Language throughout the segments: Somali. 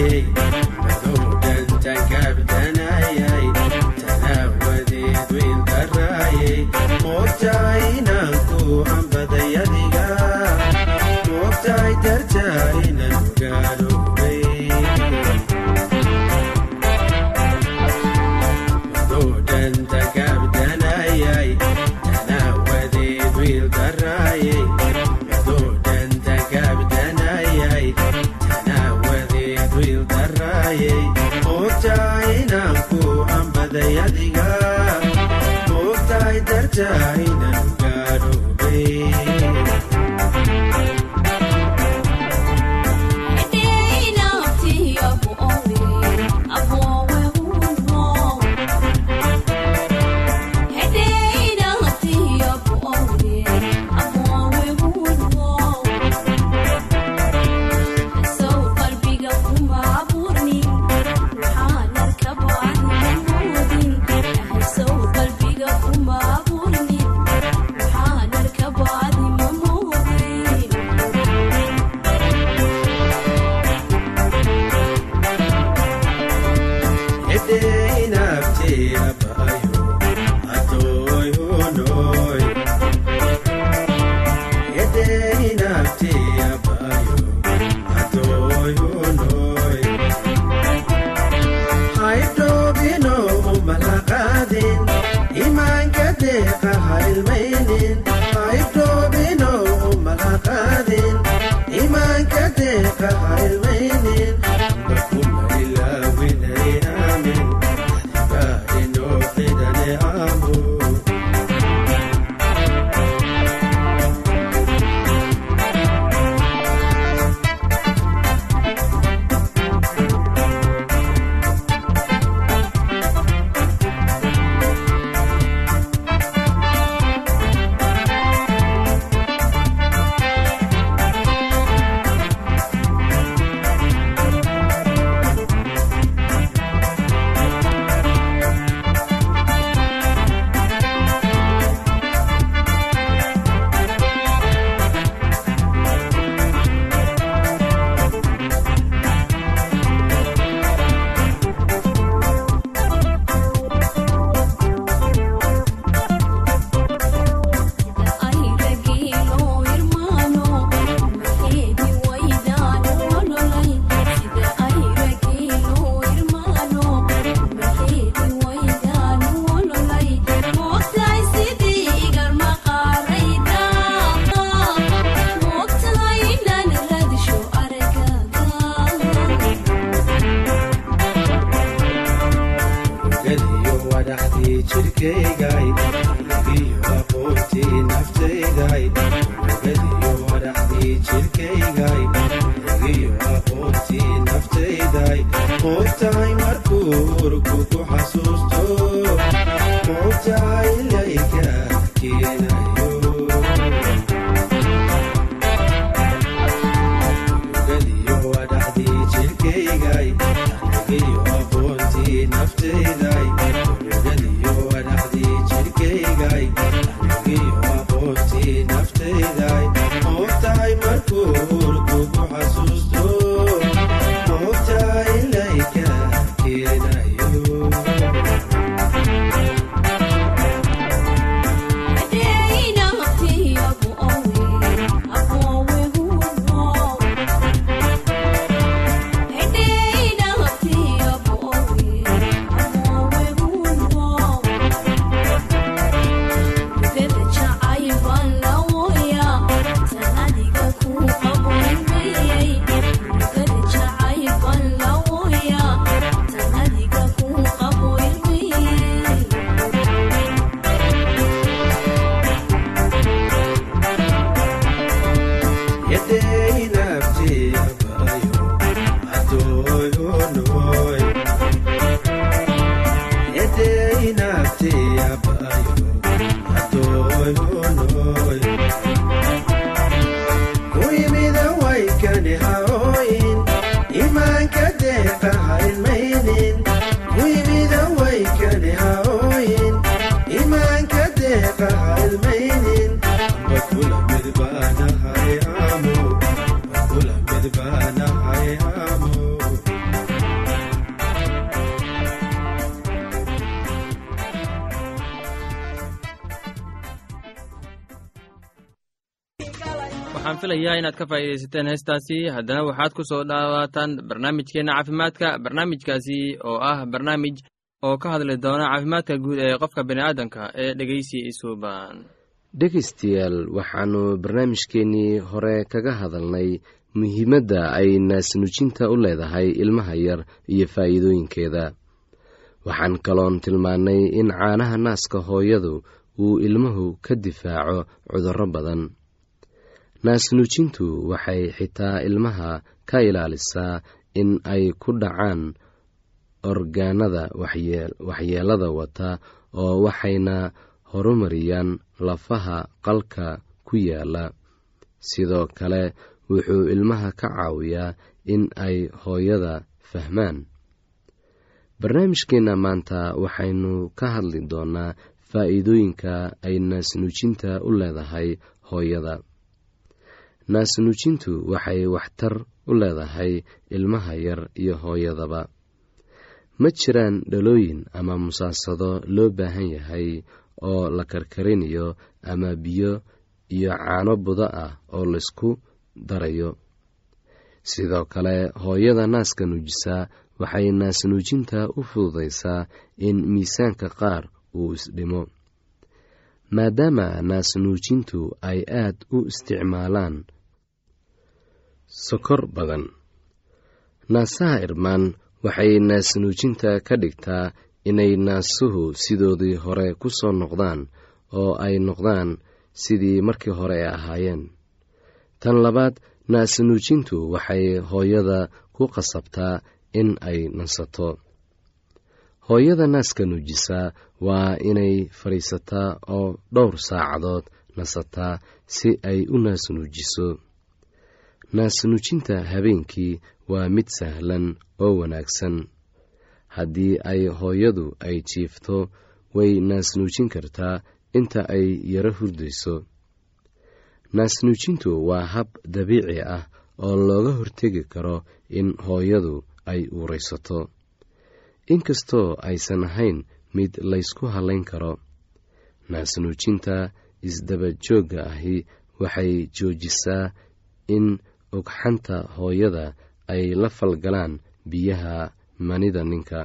You. Inaad ka faa'iidaysateen heestaasi haddana waxaad ku soo dhawaataan barnaamijkeenna caafimaadka barnaamijkaasi oo ah barnaamij oo ka hadli doona caafimaadka guud ee qofka bini'aadanka ee dhegeysi isuuban dhegaystayaal waxaannu barnaamijkeennii hore kaga hadalnay muhiimadda ay naasnuujinta u leedahay ilmaha yar iyo faa'iidooyinkeeda. Waxaan kaloon tilmaannay in caanaha naaska hooyadu uu ilmuhu ka difaaco cudurro badan naasnuujintu waxay xitaa ilmaha ka ilaalisaa in ay ku dhacaan orgaanada waxyeelada wata oo waxayna horumariyaan lafaha qalka ku yaalla sidoo kale wuxuu ilmaha ka caawiyaa in ay hooyada fahmaan. Barnaamijkeenna maanta waxaynu ka hadli doonaa faa'iidooyinka ay naasnuujinta u leedahay hooyada naasnuujintu waxay waxtar u leedahay ilmaha yar iyo hooyadaba. Ma jiraan dhalooyin ama musaasado loo baahan yahay oo la karkarinayo ama biyo iyo caano budo ah oo laysku darayo. Sidoo kale hooyada naaska nuujisa waxay naasnuujinta u fududaysaa in miisaanka qaar uu isdhimo. Maadaama naasnuujintu ay aad u isticmaalaan sokor badan. Naasaha irmaan waxay naasnuujinta ka dhigtaa inay naasuhu sidoodii hore ku soo noqdaan oo ay noqdaan sidii markii hore ay ahaayeen. Tan labaad naasnuujintu waxay hooyada ku qasabtaa in ay nasato. Hooyada naaska nuujisa waa inay fadhiisataa oo dhowr saacadood nasataa si ay u naasnuujiso naasnuujinta habeenkii waa mid sahlan oo wanaagsan. Haddii ay hooyadu ay jiifto way naasnuujin kartaa inta ay yaro hurdayso. Naasnuujintu waa hab dabiici ah oo looga hortegi karo in hooyadu ay uuraysato. Inkastoo aysan ahayn mid laysku hallayn karo naasnuujinta isdaba joogga ahi waxay joojisaa in ogxanta hooyada ay la falgalaan biyaha manida ninka.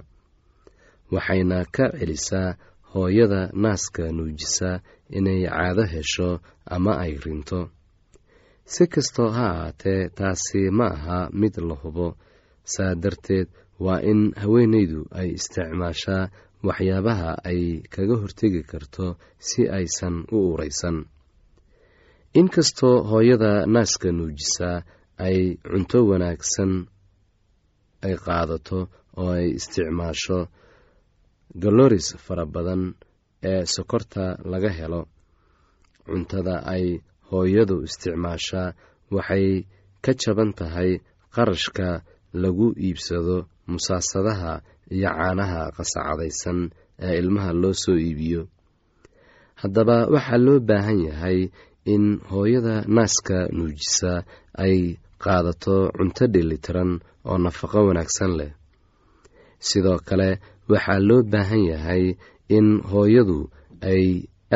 Waxayna ka celisaa hooyada naaska nuujisa inay caado hesho ama ay rinto. Si kastoo ha ahaatee taasi ma aha mid la hubo. Saa darteed waa in haweenaydu ay isticmaashaa waxyaabaha ay kaga hortegi karto si aysan u uraysan inkastoo hooyada naaska nuujisaa ay cunto wanaagsan ay qaadato oo ay isticmaasho galoris fara badan ee sokorta laga helo. Cuntada ay hooyadu isticmaashaa waxay ka jaban tahay qarashka lagu iibsado musaasadaha iyo caanaha qasacadaysan ee ilmaha loo soo iibiyo. Haddaba waxaa loo baahan yahay in hooyada naaska nuujisa ay qaadato cunto dhelitiran oo nafaqo wanaagsan leh. Sidoo kale waxaa loo baahan yahay in hooyadu ay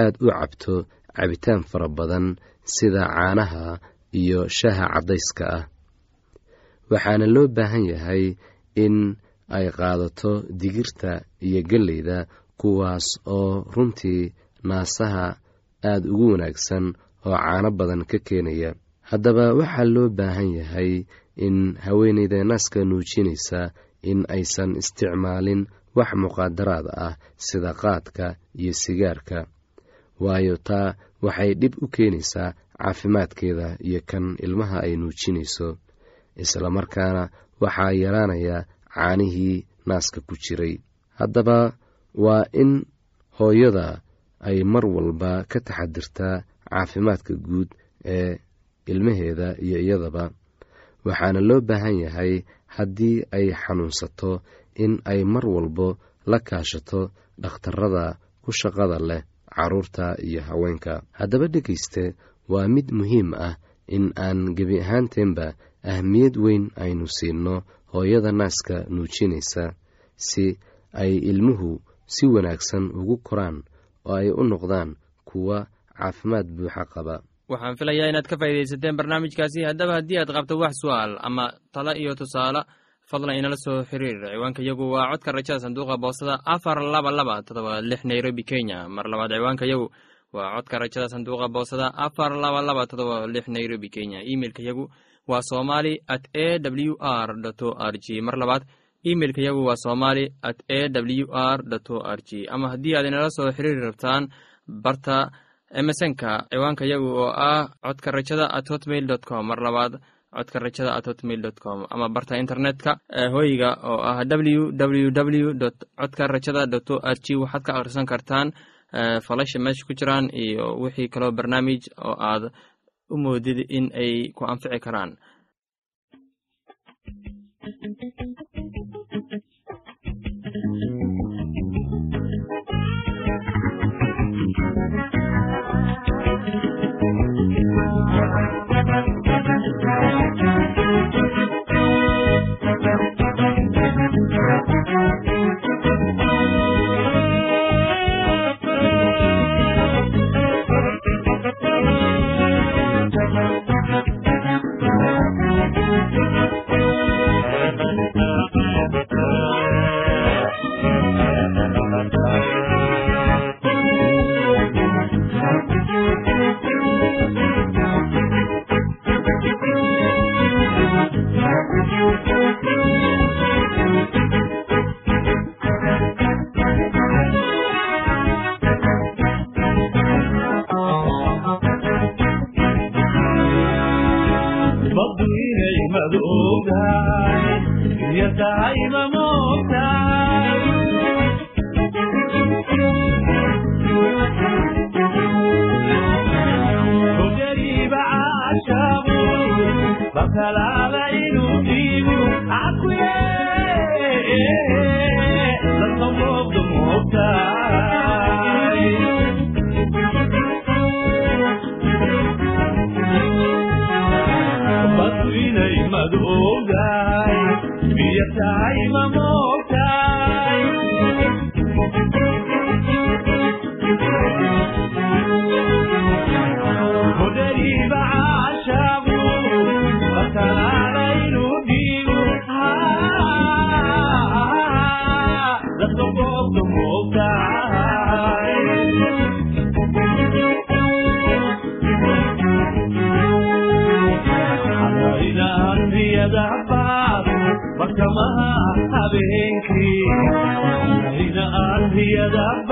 aad u cabto cabitaan fara badan sida caanaha iyo shaha caddayska ah. Waxaana loo baahan yahay in ay qaadato digirta iyo gelleyda kuwaas oo runtii naasaha aada ugu wanaagsan oo caano badan ka keenaya. Haddaba waxaa loo baahan yahay in haweeneyda naaska nuujinaysa in aysan isticmaalin wax muqaadaraad ah sida qaadka iyo sigaarka. Waayo taa waxay dhib u keenaysaa caafimaadkeeda iyo kan ilmaha ay nuujinayso. Isla markaana waxaa yaraanaya caanihii naaska ku jiray. Haddaba waa in hooyada ay mar walba ka taxadirtaa caafimaadka guud ee ilmaheeda iyo iyadaba waxaana loo baahan yahay haddii ay xanuunsato in ay mar walbo la kaashato dhakhtarada ku shaqada leh carruurta iyo haweenka. Haddaba dhegayste waa mid muhiim ah in aan gebi ahaanteenba ahmiyad weyn aynu siinno hooyada naaska nuujinaysa si ay ilmuhu si wanaagsan ugu koraan oo ay u noqdaan kuwa caafimaad buuxa qaba waxaan filayaa inaad ka faa'iidaysateen barnaamijkaasi. Haddaba haddii aad qabto wax su'aal ama talo iyo tusaale fadlan inala soo xiriir. Ciwaanka yagu waa codka rajada sanduuqa boostada afar laba laba todoba lix nairobi kenya. Mar labaad ciwaanka yagu waa codka rajada sanduuqa boostada afar laba laba todoba lix nairobi kenya. Imeilka yagu waa somali at a w r o r g. Mar labaad imeilka yagu waa somali at a w r o r g. Ama haddii aad inala soo xiriiri rabtaan barta emesonka ciwaanka yagu oo ah codka rajada at hotmail dot com. Mar labaad codka rajada at hotmail dot com. Ama barta internetka hoyga oo ah w w w dot codka rajada dot o r g waxaad ka akhrisan kartaan falasha meesha ku jiraan iyo wixii kaloo barnaamij oo aad u moodid in ay ku anfici karaan Yeah,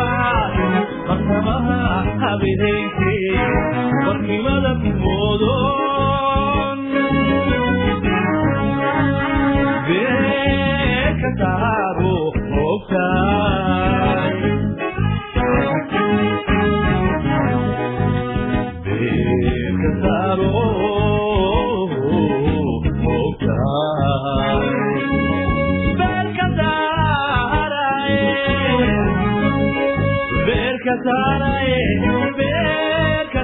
beerka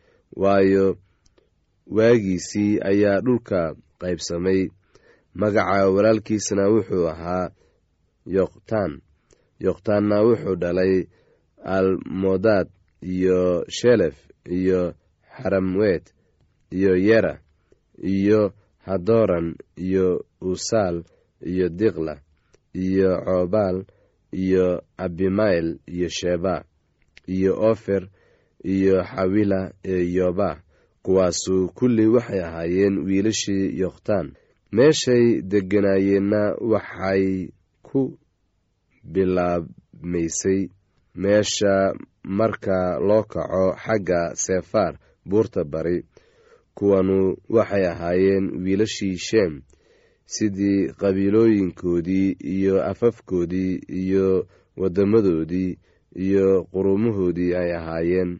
waayo waagiisii ayaa dhulka qaybsamay. Magaca walaalkiisna wuxuu ahaa yoqtaan. Yoqtaanna wuxuu dhalay almodaad iyo shelef iyo xaramwet iyo yera iyo hadoran iyo usaal iyo diqla iyo coobaal iyo abimael iyo sheba iyo ofer iyo xawila ee yoba kuwaasu kulli waxay ahaayeen wiilashii yokhtaan meeshay degganaayeenna waxay ku bilaabmaysay meesha marka loo kaco xagga sefaar buurta bari kuwanu waxay ahaayeen wiilashii sheem sidii qabiilooyinkoodii iyo afafkoodii iyo waddamadoodii iyo qurumahoodii ay ahaayeen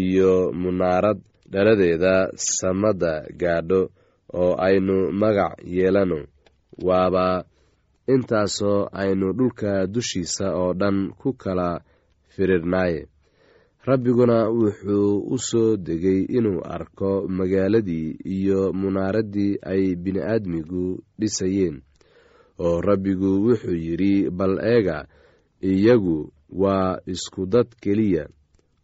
iyo munaarad dhaladeeda samada gaadho oo aynu magac yeelano. Waaba intaasoo aynu dhulka dushiisa oo dhan ku kala firirnaaye. Rabbiguna wuxuu u soo degay inuu arko magaaladii iyo munaaraddii ay bini'aadmigu dhisayeen oo rabbigu wuxuu yidhi bal eega iyagu waa isku dad keliya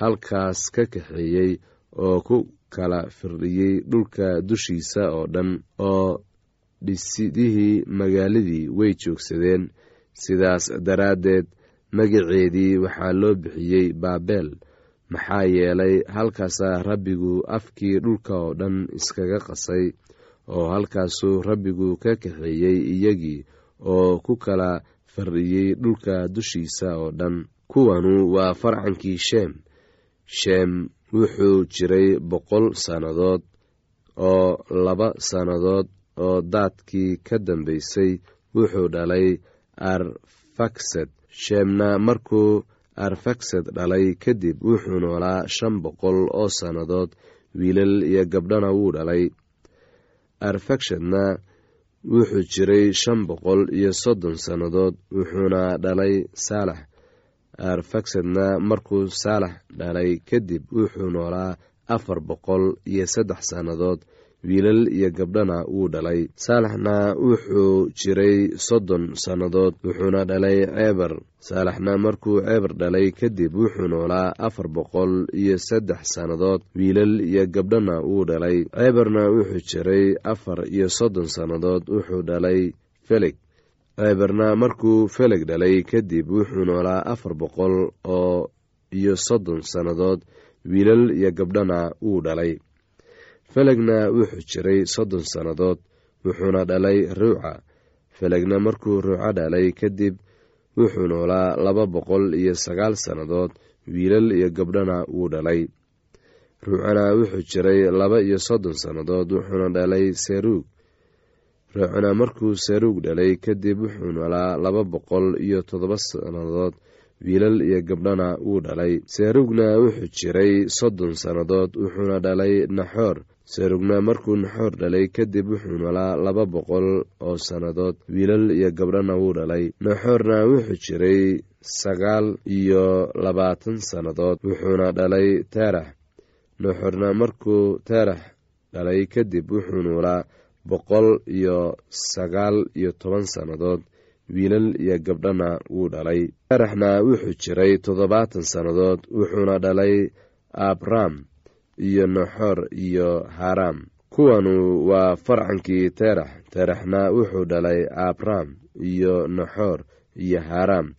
halkaas ka kaxeeyey oo ku kala firdhiyey dhulka dushiisa oo dhan oo dhisidihii magaaladii way joogsadeen. Sidaas daraaddeed magaceedii waxaa loo bixiyey baabel. Maxaa yeelay halkaasaa rabbigu afkii dhulka oo dhan iskaga qasay oo halkaasuu rabbigu ka kaxeeyey iyagii oo ku kala fardhiyey dhulka dushiisa oo dhan. Kuwanu waa farcankii sheem sheem wuxuu jiray boqol sannadood oo laba sannadood oo daadkii ka dambaysay wuxuu dhalay arfaksed sheemna markuu arfaksed dhalay kadib wuxuu noolaa shan boqol oo sannadood wiilal iyo gabdhana wuu dhalay. Arfakshedna wuxuu jiray shan boqol iyo soddon sannadood wuxuuna dhalay saalax arfaksedna markuu saalax dhalay kadib wuxuu noolaa afar boqol iyo saddex sannadood. Wiilal iyo gabdhana wuu dhalay. Saalaxna wuxuu jiray soddon sannadood wuxuuna dhalay ceebar saalaxna markuu ceebar dhalay kadib wuxuu noolaa afar boqol iyo saddex sannadood. Wiilal iyo gabdhana wuu dhalay. Ceebarna wuxuu jiray afar iyo soddon sannadood wuxuu dhalay felig ceebarna markuu feleg dhalay kadib wuxuu noolaa afar boqol oo iyo soddon sannadood wiilal iyo gabdhana wuu dhalay. Felegna wuxuu jiray soddon sannadood wuxuuna dhalay ruuca felegna markuu ruuco dhalay kadib wuxuu noolaa laba boqol iyo sagaal sannadood wiilal iyo gabdhana wuu dhalay. Ruucana wuxuu jiray laba iyo soddon sannadood wuxuuna dhalay seruug ruucana markuu seruug dhalay kadib wuxuu noolaa laba boqol iyo toddoba sannadood wiilal iyo gabdhana wuu dhalay. Seruugna wuxuu jiray soddon sannadood wuxuuna dhalay naxoor. Serugna markuu naxoor dhalay kadib wuxuu noolaa laba boqol oo sannadood wiilal iyo gabdhana wuu dhalay. Naxoorna wuxuu jiray sagaal iyo labaatan sannadood wuxuuna dhalay teerax naxoorna markuu teerax dhalay kadib wuxuu noolaa boqol iyo sagaal iyo toban sannadood wiilal iyo gabdhana wuu dhalay. Teeraxna wuxuu jiray toddobaatan sannadood wuxuuna dhalay abram iyo naxoor iyo haram. Kuwanu waa farcankii terax teraxna wuxuu dhalay abram iyo naxoor iyo haaraam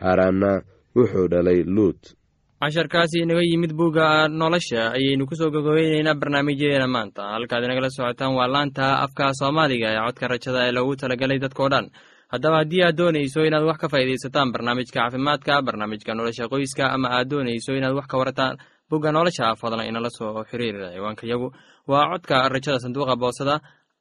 haaraamna wuxuu dhalay luut casharkaasi inaga yimid bugga nolosha ayaynu ku soo gogobeyneynaa barnaamijyadeena maanta. Halkaad inagala socotaan waa laanta afka soomaaliga ee codka rajada ee loogu talagalay dadkao dhan. Haddaba haddii aad doonayso inaad wax ka faa'iidaysataan barnaamijka caafimaadka barnaamijka nolosha qoyska ama aad doonayso inaad wax ka warataan bugga nolosha fadlan inala soo xiriira ciwaanka yagu. Waa codka rajada sanduuqa boosada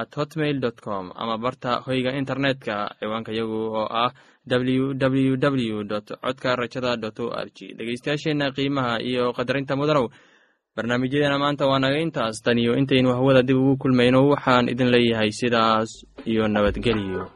at hotmail dot com ama barta hoyga internetka ciwaanka yagu oo ah w w w dot codka rajada dot o r g dhegeystayaasheenna qiimaha iyo qadarinta mudanow barnaamijyadeena maanta waa naga intaas. Tan iyo intaynu hawada dib ugu kulmayno waxaan idin leeyahay sidaas iyo nabadgelyo